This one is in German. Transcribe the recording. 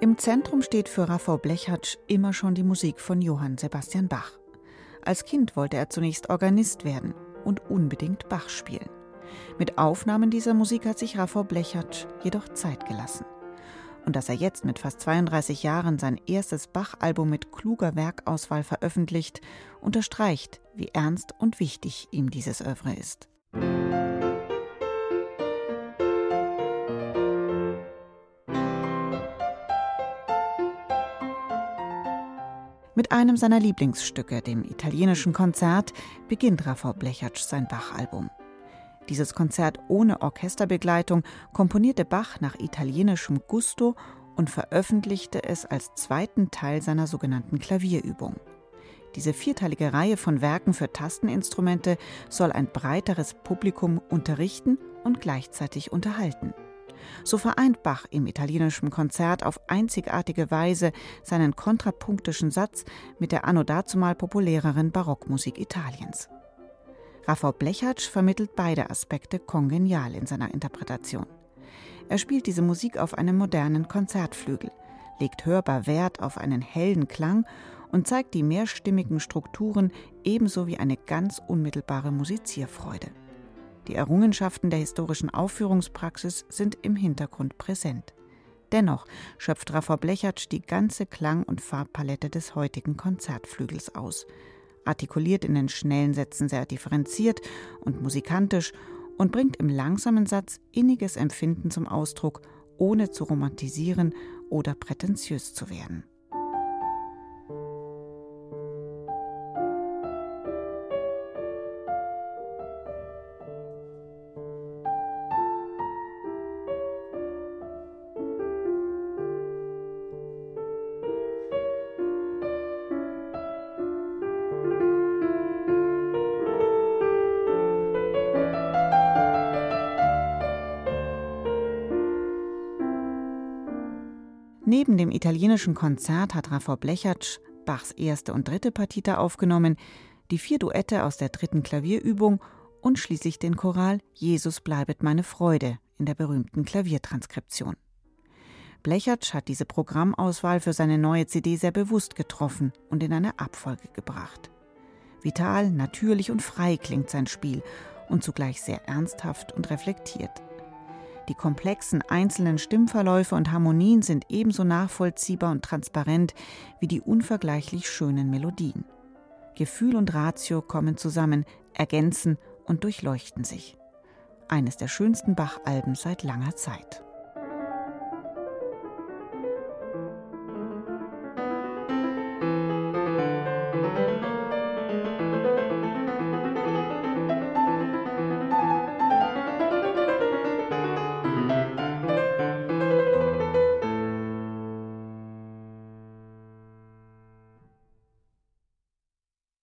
Im Zentrum steht für Raffau Blechatsch immer schon die Musik von Johann Sebastian Bach. Als Kind wollte er zunächst Organist werden und unbedingt Bach spielen. Mit Aufnahmen dieser Musik hat sich Raffau Blechatsch jedoch Zeit gelassen. Und dass er jetzt mit fast 32 Jahren sein erstes Bach-Album mit kluger Werkauswahl veröffentlicht, unterstreicht, wie ernst und wichtig ihm dieses Övre ist. Mit einem seiner Lieblingsstücke, dem italienischen Konzert, beginnt Raffau Blechatsch sein Bach-Album. Dieses Konzert ohne Orchesterbegleitung komponierte Bach nach italienischem Gusto und veröffentlichte es als zweiten Teil seiner sogenannten Klavierübung. Diese vierteilige Reihe von Werken für Tasteninstrumente soll ein breiteres Publikum unterrichten und gleichzeitig unterhalten. So vereint Bach im italienischen Konzert auf einzigartige Weise seinen kontrapunktischen Satz mit der anno dazumal populäreren Barockmusik Italiens. Raffau Blechatsch vermittelt beide Aspekte kongenial in seiner Interpretation. Er spielt diese Musik auf einem modernen Konzertflügel, legt hörbar Wert auf einen hellen Klang und zeigt die mehrstimmigen Strukturen ebenso wie eine ganz unmittelbare Musizierfreude. Die Errungenschaften der historischen Aufführungspraxis sind im Hintergrund präsent. Dennoch schöpft Rafa Blechatsch die ganze Klang- und Farbpalette des heutigen Konzertflügels aus, artikuliert in den schnellen Sätzen sehr differenziert und musikantisch und bringt im langsamen Satz inniges Empfinden zum Ausdruck, ohne zu romantisieren oder prätentiös zu werden. Neben dem italienischen Konzert hat Raffo Blechatsch Bachs erste und dritte Partita aufgenommen, die vier Duette aus der dritten Klavierübung und schließlich den Choral Jesus bleibet meine Freude in der berühmten Klaviertranskription. Blechatsch hat diese Programmauswahl für seine neue CD sehr bewusst getroffen und in eine Abfolge gebracht. Vital, natürlich und frei klingt sein Spiel und zugleich sehr ernsthaft und reflektiert. Die komplexen einzelnen Stimmverläufe und Harmonien sind ebenso nachvollziehbar und transparent wie die unvergleichlich schönen Melodien. Gefühl und Ratio kommen zusammen, ergänzen und durchleuchten sich. Eines der schönsten Bach-Alben seit langer Zeit.